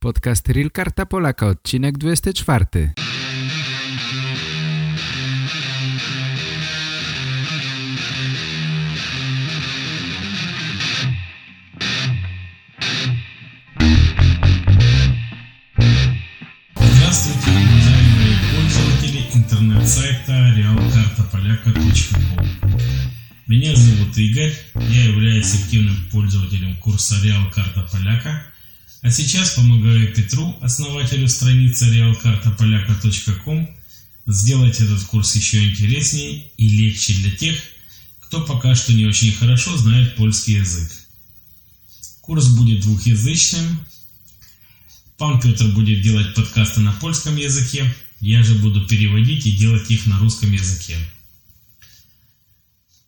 Podcast Real Karta Polaka, odcinek 24. Здравствуйте, уважаемые пользователи интернет-сайта realkartapolaka.com Меня зовут Игорь, я являюсь активным пользователем курса Real Карта Поляка, а сейчас помогаю Петру, основателю страницы realkartapolaka.com, сделать этот курс еще интереснее и легче для тех, кто пока что не очень хорошо знает польский язык. Курс будет двухязычным, Пан Петр будет делать подкасты на польском языке, я же буду переводить и делать их на русском языке.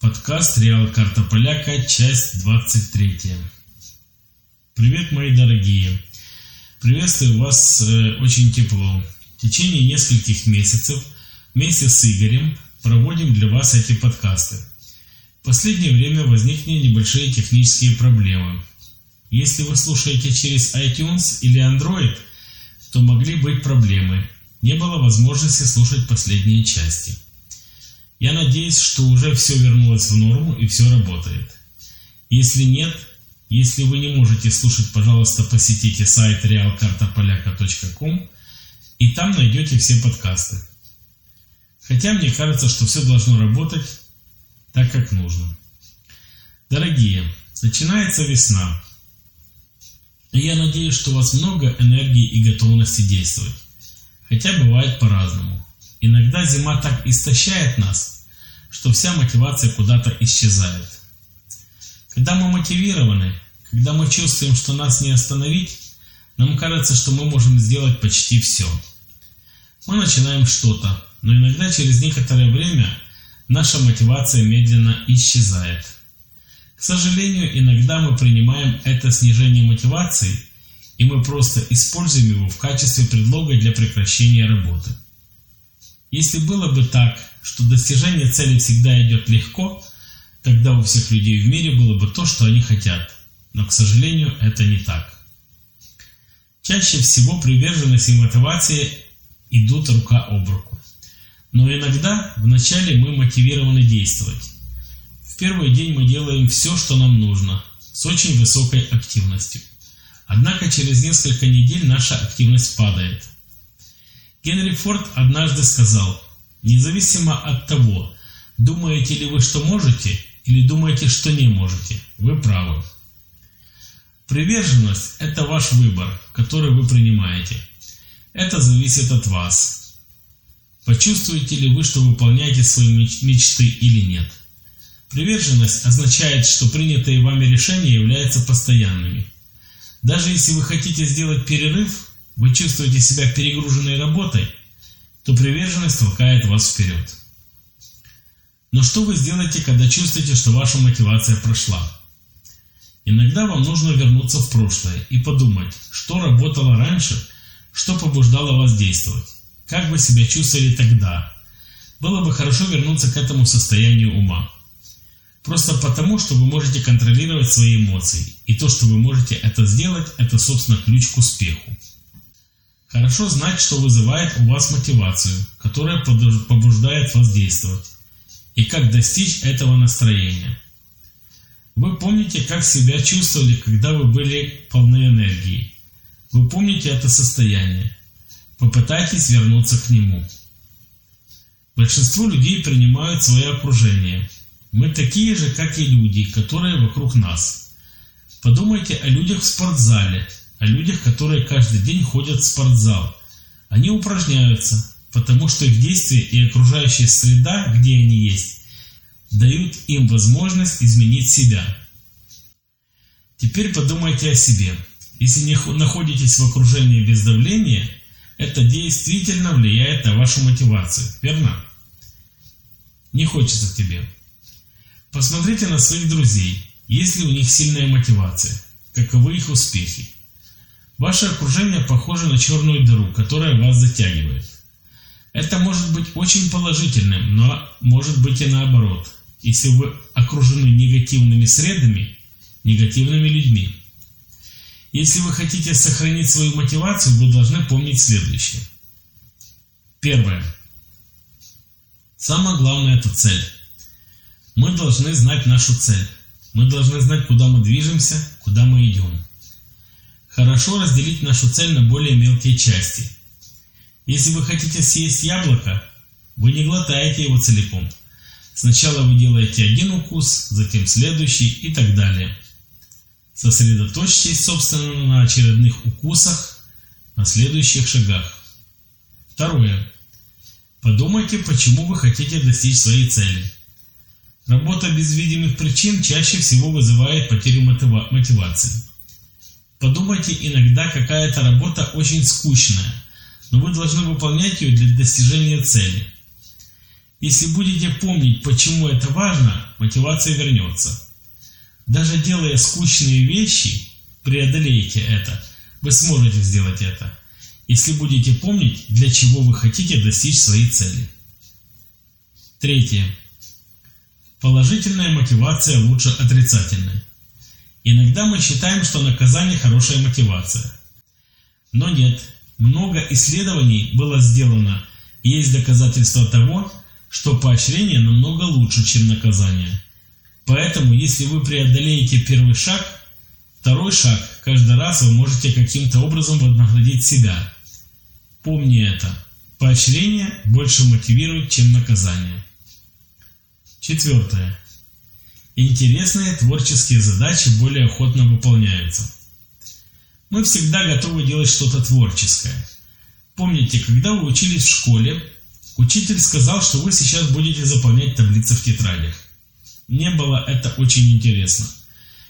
Подкаст Реал Карта Поляка, часть 23. Привет, мои дорогие! Приветствую вас э, очень тепло. В течение нескольких месяцев вместе с Игорем проводим для вас эти подкасты. В последнее время возникли небольшие технические проблемы. Если вы слушаете через iTunes или Android, то могли быть проблемы. Не было возможности слушать последние части. Я надеюсь, что уже все вернулось в норму и все работает. Если нет, если вы не можете слушать, пожалуйста, посетите сайт realkartapolaka.com и там найдете все подкасты. Хотя мне кажется, что все должно работать так, как нужно. Дорогие, начинается весна. И я надеюсь, что у вас много энергии и готовности действовать. Хотя бывает по-разному. Иногда зима так истощает нас, что вся мотивация куда-то исчезает. Когда мы мотивированы, когда мы чувствуем, что нас не остановить, нам кажется, что мы можем сделать почти все. Мы начинаем что-то, но иногда через некоторое время наша мотивация медленно исчезает – к сожалению, иногда мы принимаем это снижение мотивации, и мы просто используем его в качестве предлога для прекращения работы. Если было бы так, что достижение цели всегда идет легко, тогда у всех людей в мире было бы то, что они хотят. Но, к сожалению, это не так. Чаще всего приверженность и мотивация идут рука об руку. Но иногда вначале мы мотивированы действовать первый день мы делаем все, что нам нужно, с очень высокой активностью. Однако через несколько недель наша активность падает. Генри Форд однажды сказал, независимо от того, думаете ли вы, что можете, или думаете, что не можете, вы правы. Приверженность – это ваш выбор, который вы принимаете. Это зависит от вас. Почувствуете ли вы, что выполняете свои мечты или нет. Приверженность означает, что принятые вами решения являются постоянными. Даже если вы хотите сделать перерыв, вы чувствуете себя перегруженной работой, то приверженность толкает вас вперед. Но что вы сделаете, когда чувствуете, что ваша мотивация прошла? Иногда вам нужно вернуться в прошлое и подумать, что работало раньше, что побуждало вас действовать, как вы себя чувствовали тогда. Было бы хорошо вернуться к этому состоянию ума. Просто потому, что вы можете контролировать свои эмоции. И то, что вы можете это сделать, это, собственно, ключ к успеху. Хорошо знать, что вызывает у вас мотивацию, которая побуждает вас действовать. И как достичь этого настроения. Вы помните, как себя чувствовали, когда вы были полны энергии. Вы помните это состояние. Попытайтесь вернуться к нему. Большинство людей принимают свое окружение – мы такие же, как и люди, которые вокруг нас. Подумайте о людях в спортзале, о людях, которые каждый день ходят в спортзал. Они упражняются, потому что их действия и окружающая среда, где они есть, дают им возможность изменить себя. Теперь подумайте о себе. Если не находитесь в окружении без давления, это действительно влияет на вашу мотивацию, верно? Не хочется тебе. Посмотрите на своих друзей, есть ли у них сильная мотивация, каковы их успехи. Ваше окружение похоже на черную дыру, которая вас затягивает. Это может быть очень положительным, но может быть и наоборот, если вы окружены негативными средами, негативными людьми. Если вы хотите сохранить свою мотивацию, вы должны помнить следующее. Первое. Самое главное – это цель. Мы должны знать нашу цель. Мы должны знать, куда мы движемся, куда мы идем. Хорошо разделить нашу цель на более мелкие части. Если вы хотите съесть яблоко, вы не глотаете его целиком. Сначала вы делаете один укус, затем следующий и так далее. Сосредоточьтесь, собственно, на очередных укусах, на следующих шагах. Второе. Подумайте, почему вы хотите достичь своей цели. Работа без видимых причин чаще всего вызывает потерю мотивации. Подумайте, иногда какая-то работа очень скучная, но вы должны выполнять ее для достижения цели. Если будете помнить, почему это важно, мотивация вернется. Даже делая скучные вещи, преодолеете это. Вы сможете сделать это если будете помнить, для чего вы хотите достичь своей цели. Третье. Положительная мотивация лучше отрицательной. Иногда мы считаем, что наказание хорошая мотивация. Но нет, много исследований было сделано, и есть доказательства того, что поощрение намного лучше, чем наказание. Поэтому, если вы преодолеете первый шаг, второй шаг, каждый раз вы можете каким-то образом вознаградить себя – Помни это. Поощрение больше мотивирует, чем наказание. Четвертое. Интересные творческие задачи более охотно выполняются. Мы всегда готовы делать что-то творческое. Помните, когда вы учились в школе, учитель сказал, что вы сейчас будете заполнять таблицы в тетрадях. Не было это очень интересно.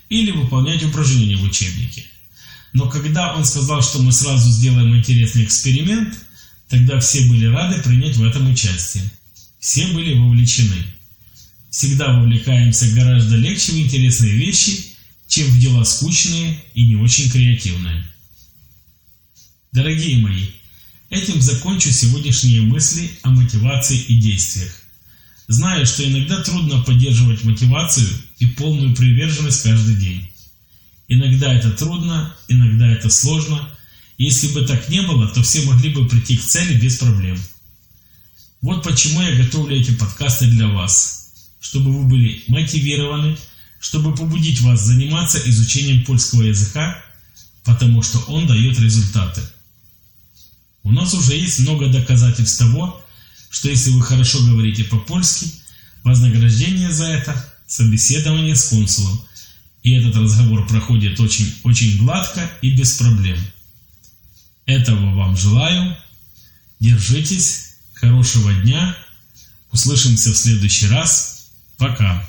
Или выполнять упражнения в учебнике. Но когда он сказал, что мы сразу сделаем интересный эксперимент, тогда все были рады принять в этом участие. Все были вовлечены. Всегда вовлекаемся гораздо легче в интересные вещи, чем в дела скучные и не очень креативные. Дорогие мои, этим закончу сегодняшние мысли о мотивации и действиях. Знаю, что иногда трудно поддерживать мотивацию и полную приверженность каждый день. Иногда это трудно, иногда это сложно. Если бы так не было, то все могли бы прийти к цели без проблем. Вот почему я готовлю эти подкасты для вас, чтобы вы были мотивированы, чтобы побудить вас заниматься изучением польского языка, потому что он дает результаты. У нас уже есть много доказательств того, что если вы хорошо говорите по-польски, вознаграждение за это – собеседование с консулом – и этот разговор проходит очень, очень гладко и без проблем. Этого вам желаю. Держитесь. Хорошего дня. Услышимся в следующий раз. Пока.